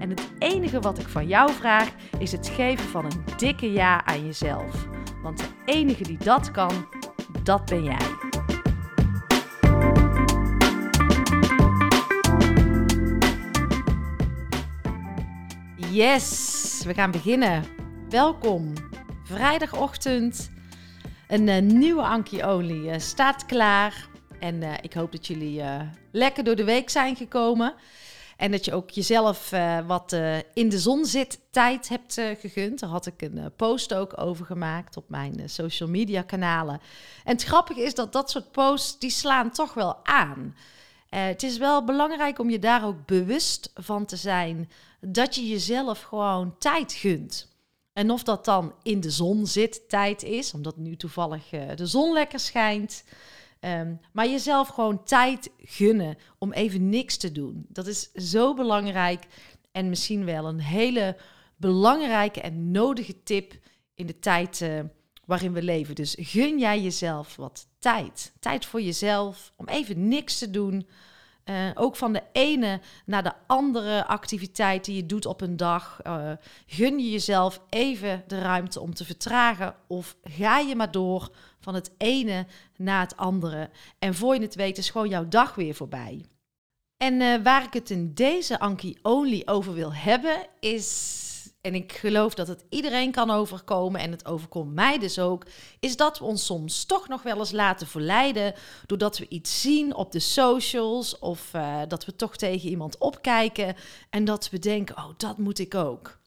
En het enige wat ik van jou vraag is het geven van een dikke ja aan jezelf. Want de enige die dat kan, dat ben jij. Yes, we gaan beginnen. Welkom. Vrijdagochtend. Een uh, nieuwe Ankie Olie uh, staat klaar. En uh, ik hoop dat jullie lekker door de week zijn gekomen. En dat je ook jezelf uh, wat uh, in de zon zit tijd hebt uh, gegund. Daar had ik een post ook over gemaakt op mijn social media kanalen. En het grappige is dat dat soort posts, die slaan toch wel aan. het is wel belangrijk om je daar ook bewust van te zijn dat je jezelf gewoon tijd gunt. En of dat dan in de zon zit tijd is, omdat nu toevallig de zon lekker schijnt... Um, maar jezelf gewoon tijd gunnen om even niks te doen. Dat is zo belangrijk en misschien wel een hele belangrijke en nodige tip in de tijd uh, waarin we leven. Dus gun jij jezelf wat tijd. Tijd voor jezelf om even niks te doen. Uh, ook van de ene naar de andere activiteit die je doet op een dag. Uh, gun je jezelf even de ruimte om te vertragen of ga je maar door van het ene naar het andere. En voor je het weet is gewoon jouw dag weer voorbij. En uh, waar ik het in deze Anki Only over wil hebben, is, en ik geloof dat het iedereen kan overkomen, en het overkomt mij dus ook, is dat we ons soms toch nog wel eens laten verleiden doordat we iets zien op de socials of uh, dat we toch tegen iemand opkijken en dat we denken, oh, dat moet ik ook.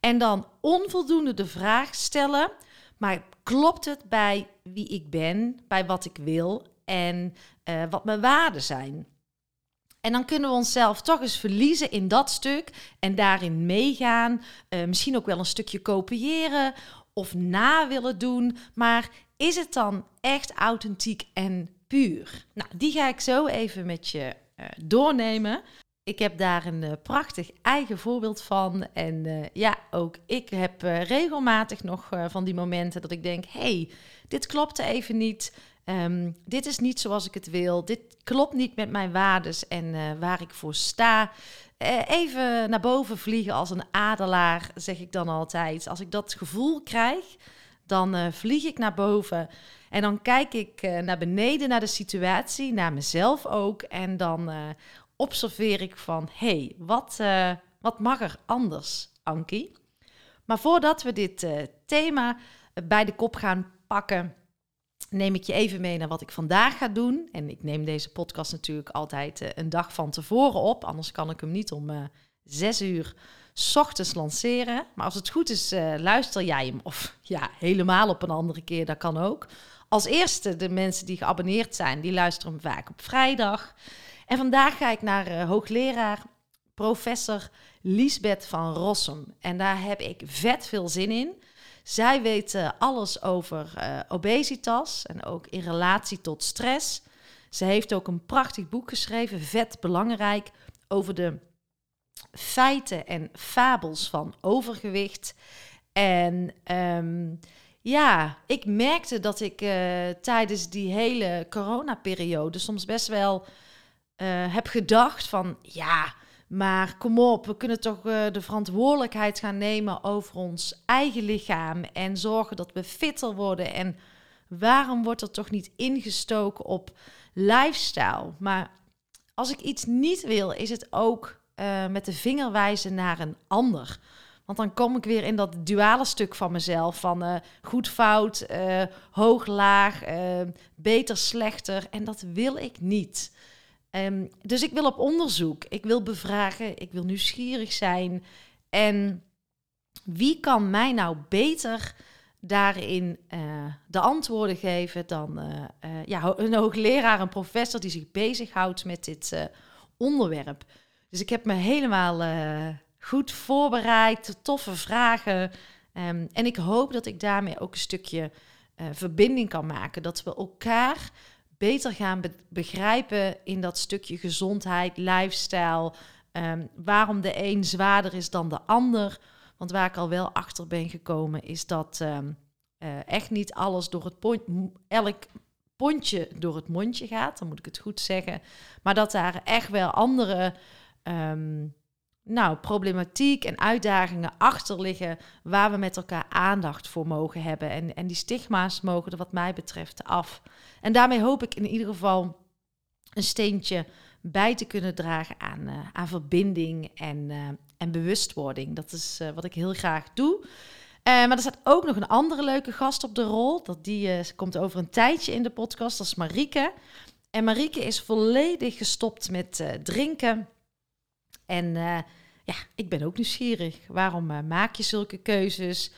En dan onvoldoende de vraag stellen, maar klopt het bij wie ik ben, bij wat ik wil en uh, wat mijn waarden zijn? En dan kunnen we onszelf toch eens verliezen in dat stuk en daarin meegaan. Uh, misschien ook wel een stukje kopiëren of na willen doen. Maar is het dan echt authentiek en puur? Nou, die ga ik zo even met je uh, doornemen. Ik heb daar een uh, prachtig eigen voorbeeld van. En ja, ook ik heb regelmatig nog van die momenten dat ik denk: hey, dit klopt even niet. Um, dit is niet zoals ik het wil. Dit klopt niet met mijn waardes en waar ik voor sta. even naar boven vliegen als een adelaar, zeg ik dan altijd. Als ik dat gevoel krijg, dan vlieg ik naar boven. En dan kijk ik naar beneden, naar de situatie, naar mezelf ook. En dan observeer ik van, hey, wat, wat mag er anders, Ankie? Maar voordat we dit thema bij de kop gaan pakken, neem ik je even mee naar wat ik vandaag ga doen. En ik neem deze podcast natuurlijk altijd uh, een dag van tevoren op, anders kan ik hem niet om zes uur s ochtends lanceren. Maar als het goed is, luister jij hem. Of ja, helemaal op een andere keer, dat kan ook. Als eerste, de mensen die geabonneerd zijn, die luisteren hem vaak op vrijdag. En vandaag ga ik naar uh, hoogleraar professor Liesbeth van Rossum. En daar heb ik vet veel zin in. Zij weet alles over uh, obesitas en ook in relatie tot stress. Ze heeft ook een prachtig boek geschreven, vet belangrijk, over de feiten en fabels van overgewicht. En um, ja, ik merkte dat ik uh, tijdens die hele coronaperiode soms best wel uh, heb gedacht van ja, maar kom op, we kunnen toch uh, de verantwoordelijkheid gaan nemen over ons eigen lichaam en zorgen dat we fitter worden. En waarom wordt er toch niet ingestoken op lifestyle? Maar als ik iets niet wil, is het ook uh, met de vinger wijzen naar een ander. Want dan kom ik weer in dat duale stuk van mezelf. Van uh, goed, fout, hoog, laag, beter, slechter. En dat wil ik niet. Um, dus ik wil op onderzoek. Ik wil bevragen. Ik wil nieuwsgierig zijn. En wie kan mij nou beter daarin de antwoorden geven dan ja, een hoogleraar, een professor die zich bezighoudt met dit onderwerp. Dus ik heb me helemaal goed voorbereid, toffe vragen. Um, en ik hoop dat ik daarmee ook een stukje verbinding kan maken. Dat we elkaar beter gaan be begrijpen in dat stukje gezondheid, lifestyle. Um, waarom de een zwaarder is dan de ander. Want waar ik al wel achter ben gekomen, is dat um, uh, echt niet alles door het pont, elk pontje door het mondje gaat. Dan moet ik het goed zeggen. Maar dat daar echt wel andere um, nou, problematiek en uitdagingen achter liggen waar we met elkaar aandacht voor mogen hebben. En, en die stigma's mogen er wat mij betreft af. En daarmee hoop ik in ieder geval een steentje bij te kunnen dragen aan, uh, aan verbinding en, uh, en bewustwording. Dat is uh, wat ik heel graag doe. maar er staat ook nog een andere leuke gast op de rol. Dat die komt over een tijdje in de podcast. Dat is Marieke. En Marieke is volledig gestopt met drinken. En ja, ik ben ook nieuwsgierig. Waarom uh, maak je zulke keuzes?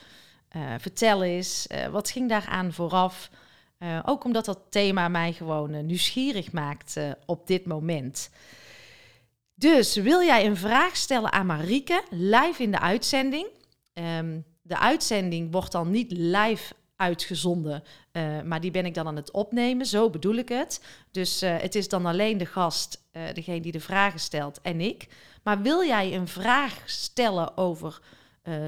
Uh, vertel eens, wat ging daaraan vooraf? ook omdat dat thema mij gewoon nieuwsgierig maakt op dit moment. Dus wil jij een vraag stellen aan Marieke live in de uitzending? Um, de uitzending wordt dan niet live uitgezonden, maar die ben ik dan aan het opnemen. Zo bedoel ik het. Dus het is dan alleen de gast, degene die de vragen stelt, en ik. Maar wil jij een vraag stellen over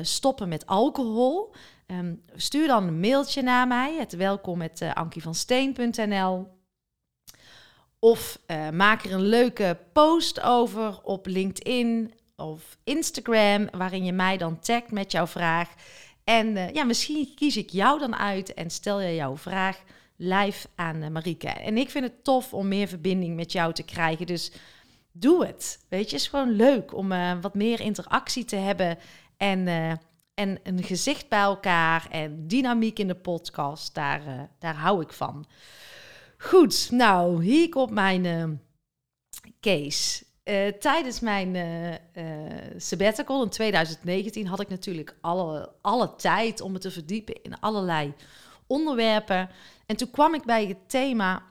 stoppen met alcohol? Um, stuur dan een mailtje naar mij, het welkom met ankievansteen.nl. Of maak er een leuke post over op LinkedIn of Instagram, waarin je mij dan tagt met jouw vraag. En uh, ja, misschien kies ik jou dan uit en stel je jouw vraag live aan uh, Marieke. En ik vind het tof om meer verbinding met jou te krijgen. Dus doe het. Weet je, het is gewoon leuk om uh, wat meer interactie te hebben en, en een gezicht bij elkaar en dynamiek in de podcast. Daar, daar hou ik van. Goed, nou, hier komt mijn case. Tijdens mijn sabbatical in 2019 had ik natuurlijk alle, alle tijd om me te verdiepen in allerlei onderwerpen. En toen kwam ik bij het thema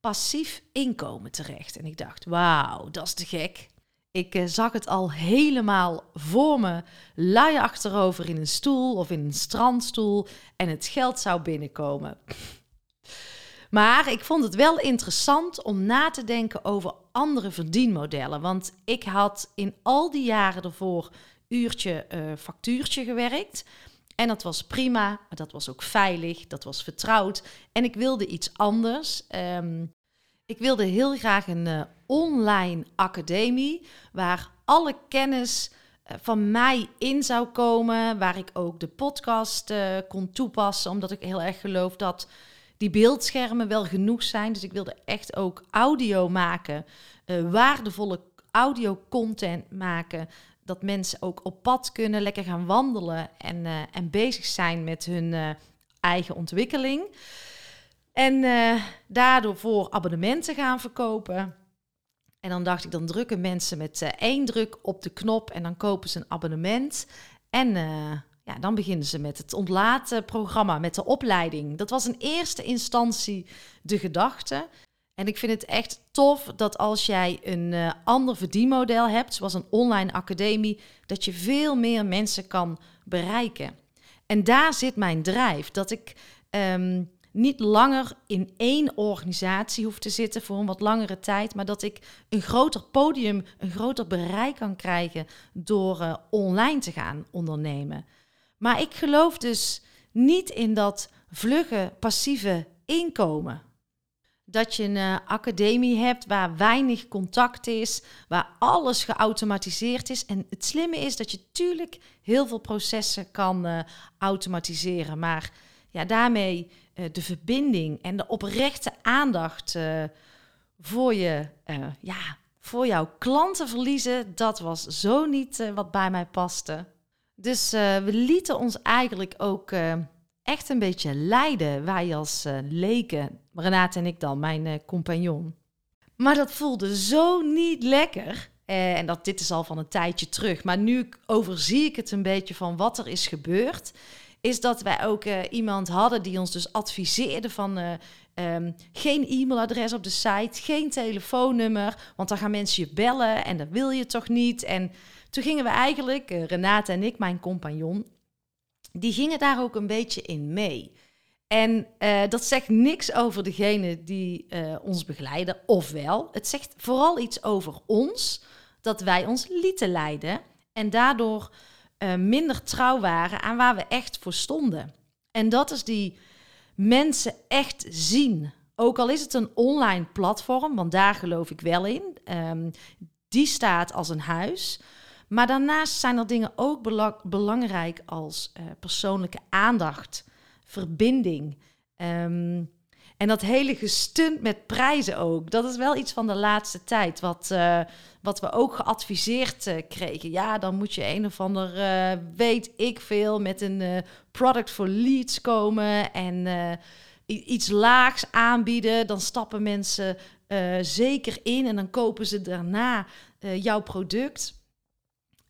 passief inkomen terecht. En ik dacht, wauw, dat is te gek. Ik uh, zag het al helemaal voor me, lui achterover in een stoel of in een strandstoel en het geld zou binnenkomen. Maar ik vond het wel interessant om na te denken over andere verdienmodellen. Want ik had in al die jaren ervoor uurtje uh, factuurtje gewerkt. En dat was prima, dat was ook veilig, dat was vertrouwd. En ik wilde iets anders. Um, ik wilde heel graag een uh, online academie waar alle kennis uh, van mij in zou komen, waar ik ook de podcast kon toepassen, omdat ik heel erg geloof dat die beeldschermen wel genoeg zijn. Dus ik wilde echt ook audio maken, waardevolle audio content maken, dat mensen ook op pad kunnen, lekker gaan wandelen en, en bezig zijn met hun eigen ontwikkeling. En uh, daardoor voor abonnementen gaan verkopen. En dan dacht ik, dan drukken mensen met uh, één druk op de knop en dan kopen ze een abonnement. En uh, ja, dan beginnen ze met het ontlaten programma, met de opleiding. Dat was in eerste instantie de gedachte. En ik vind het echt tof dat als jij een uh, ander verdienmodel hebt, zoals een online academie, dat je veel meer mensen kan bereiken. En daar zit mijn drijf. Dat ik um, niet langer in één organisatie hoef te zitten voor een wat langere tijd, maar dat ik een groter podium, een groter bereik kan krijgen door uh, online te gaan ondernemen. Maar ik geloof dus niet in dat vlugge, passieve inkomen. Dat je een uh, academie hebt waar weinig contact is, waar alles geautomatiseerd is. En het slimme is dat je natuurlijk heel veel processen kan uh, automatiseren. Maar ja, daarmee uh, de verbinding en de oprechte aandacht voor, je, ja, voor jouw klanten verliezen, dat was zo niet wat bij mij paste. Dus uh, we lieten ons eigenlijk ook uh, echt een beetje leiden. Wij als uh, leken, Renate en ik dan, mijn compagnon. Maar dat voelde zo niet lekker. en dat, dit is al van een tijdje terug. Maar nu overzie ik het een beetje van wat er is gebeurd. Is dat wij ook iemand hadden die ons dus adviseerde van... Um, geen e-mailadres op de site, geen telefoonnummer, want dan gaan mensen je bellen en dat wil je toch niet. En toen gingen we eigenlijk, uh, Renate en ik, mijn compagnon, die gingen daar ook een beetje in mee. En uh, dat zegt niks over degene die uh, ons begeleiden, ofwel, het zegt vooral iets over ons, dat wij ons lieten leiden en daardoor minder trouw waren aan waar we echt voor stonden. En dat is die mensen echt zien. Ook al is het een online platform, want daar geloof ik wel in. Um, die staat als een huis. Maar daarnaast zijn er dingen ook belangrijk als uh, persoonlijke aandacht, verbinding. Um, en dat hele gestunt met prijzen ook. Dat is wel iets van de laatste tijd. Wat, uh, wat we ook geadviseerd uh, kregen. Ja, dan moet je een of ander, weet ik veel, met een product for leads komen. En iets laags aanbieden. Dan stappen mensen zeker in en dan kopen ze daarna jouw product.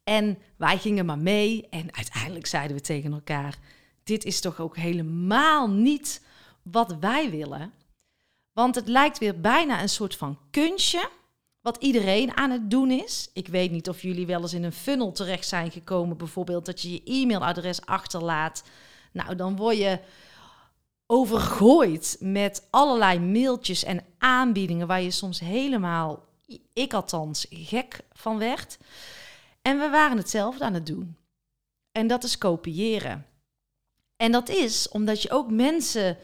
En wij gingen maar mee. En uiteindelijk zeiden we tegen elkaar: Dit is toch ook helemaal niet wat wij willen. Want het lijkt weer bijna een soort van kunstje. Wat iedereen aan het doen is. Ik weet niet of jullie wel eens in een funnel terecht zijn gekomen. Bijvoorbeeld dat je je e-mailadres achterlaat. Nou, dan word je overgooid met allerlei mailtjes en aanbiedingen waar je soms helemaal, ik althans, gek van werd. En we waren hetzelfde aan het doen. En dat is kopiëren. En dat is omdat je ook mensen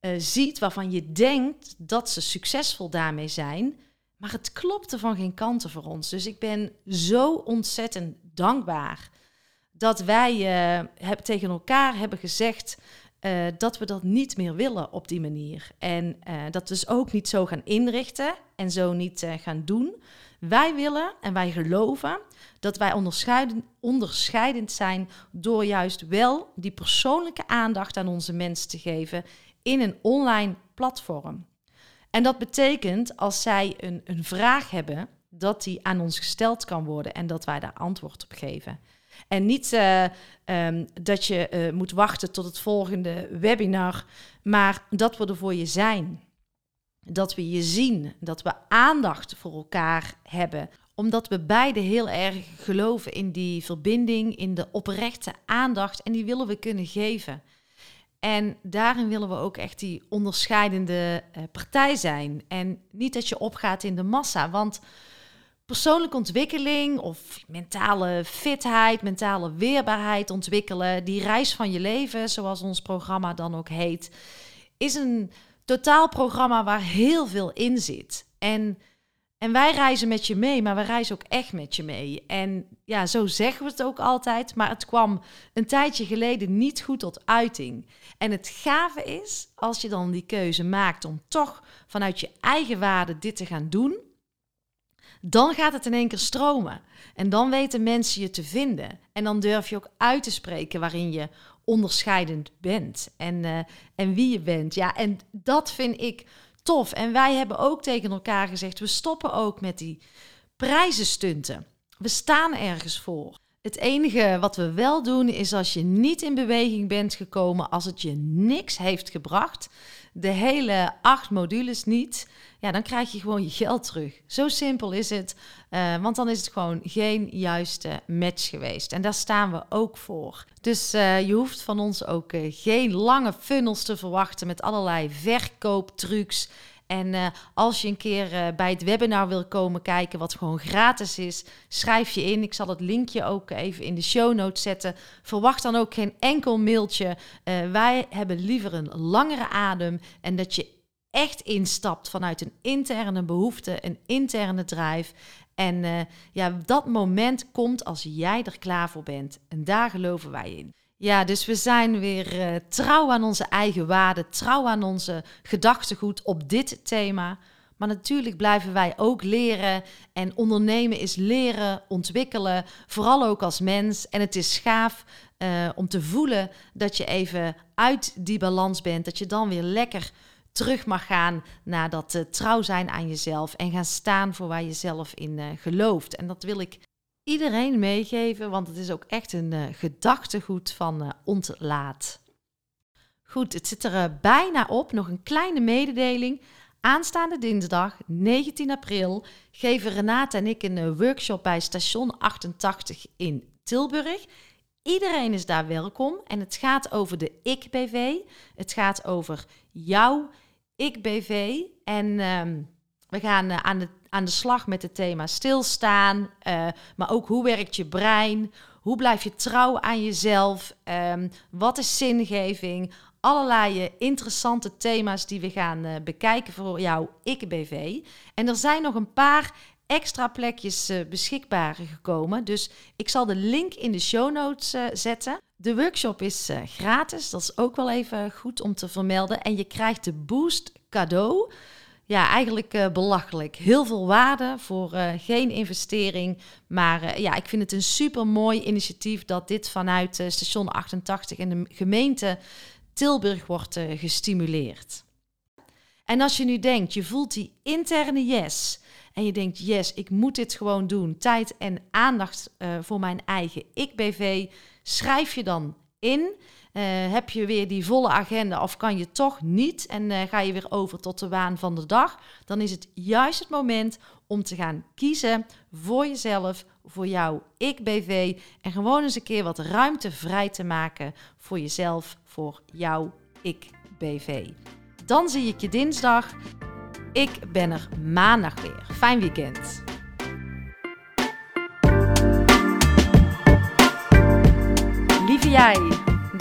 uh, ziet waarvan je denkt dat ze succesvol daarmee zijn. Maar het klopte van geen kanten voor ons. Dus ik ben zo ontzettend dankbaar dat wij uh, tegen elkaar hebben gezegd uh, dat we dat niet meer willen op die manier. En dat dus ook niet zo gaan inrichten en zo niet gaan doen. Wij willen en wij geloven dat wij onderscheidend, zijn door juist wel die persoonlijke aandacht aan onze mensen te geven in een online platform. En dat betekent als zij een, een vraag hebben, dat die aan ons gesteld kan worden en dat wij daar antwoord op geven. En niet uh, um, dat je uh, moet wachten tot het volgende webinar, maar dat we er voor je zijn. Dat we je zien, dat we aandacht voor elkaar hebben, omdat we beide heel erg geloven in die verbinding, in de oprechte aandacht en die willen we kunnen geven. En daarin willen we ook echt die onderscheidende uh, partij zijn. En niet dat je opgaat in de massa. Want persoonlijke ontwikkeling of mentale fitheid, mentale weerbaarheid ontwikkelen, die reis van je leven, zoals ons programma dan ook heet, is een totaalprogramma waar heel veel in zit. En en wij reizen met je mee, maar we reizen ook echt met je mee. En ja, zo zeggen we het ook altijd. Maar het kwam een tijdje geleden niet goed tot uiting. En het gave is, als je dan die keuze maakt om toch vanuit je eigen waarde dit te gaan doen, dan gaat het in één keer stromen. En dan weten mensen je te vinden. En dan durf je ook uit te spreken waarin je onderscheidend bent en, uh, en wie je bent. Ja, en dat vind ik tof. En wij hebben ook tegen elkaar gezegd: we stoppen ook met die prijzenstunten. We staan ergens voor. Het enige wat we wel doen is als je niet in beweging bent gekomen, als het je niks heeft gebracht, de hele acht modules niet, ja, dan krijg je gewoon je geld terug. Zo simpel is het, uh, want dan is het gewoon geen juiste match geweest. En daar staan we ook voor. Dus uh, je hoeft van ons ook uh, geen lange funnels te verwachten met allerlei verkooptrucs en uh, als je een keer uh, bij het webinar wil komen kijken, wat gewoon gratis is, schrijf je in. Ik zal het linkje ook even in de show notes zetten. Verwacht dan ook geen enkel mailtje. Uh, wij hebben liever een langere adem en dat je echt instapt vanuit een interne behoefte, een interne drive. En ja, dat moment komt als jij er klaar voor bent. En daar geloven wij in. Ja, dus we zijn weer uh, trouw aan onze eigen waarden, trouw aan onze gedachtegoed op dit thema. Maar natuurlijk blijven wij ook leren. En ondernemen is leren, ontwikkelen. Vooral ook als mens. En het is gaaf uh, om te voelen dat je even uit die balans bent. Dat je dan weer lekker terug mag gaan naar dat uh, trouw zijn aan jezelf. En gaan staan voor waar je zelf in gelooft. En dat wil ik iedereen meegeven, want het is ook echt een uh, gedachtegoed van uh, ontlaat. Goed, het zit er uh, bijna op. Nog een kleine mededeling. Aanstaande dinsdag, 19 april, geven Renate en ik een workshop bij Station 88 in Tilburg. Iedereen is daar welkom en het gaat over de Ik-BV. Het gaat over jouw Ik-BV. En ehm, we gaan aan de aan de slag met het thema stilstaan. Uh, maar ook hoe werkt je brein? Hoe blijf je trouw aan jezelf? Um, wat is zingeving? Allerlei interessante thema's die we gaan bekijken voor jouw ik-BV. En er zijn nog een paar extra plekjes beschikbaar gekomen. Dus ik zal de link in de show notes zetten. De workshop is gratis, dat is ook wel even goed om te vermelden. En je krijgt de boost cadeau ja, eigenlijk uh, belachelijk. Heel veel waarde voor uh, geen investering. Maar uh, ja, ik vind het een super mooi initiatief dat dit vanuit station 88 en de gemeente Tilburg wordt gestimuleerd. En als je nu denkt, je voelt die interne yes. En je denkt, yes, ik moet dit gewoon doen. Tijd en aandacht voor mijn eigen ik-BV. Schrijf je dan in. Uh, heb je weer die volle agenda of kan je toch niet en uh, ga je weer over tot de waan van de dag, dan is het juist het moment om te gaan kiezen voor jezelf, voor jouw ik-BV en gewoon eens een keer wat ruimte vrij te maken voor jezelf, voor jouw ik-BV. Dan zie ik je dinsdag. Ik ben er maandag weer. Fijn weekend. Lieve jij.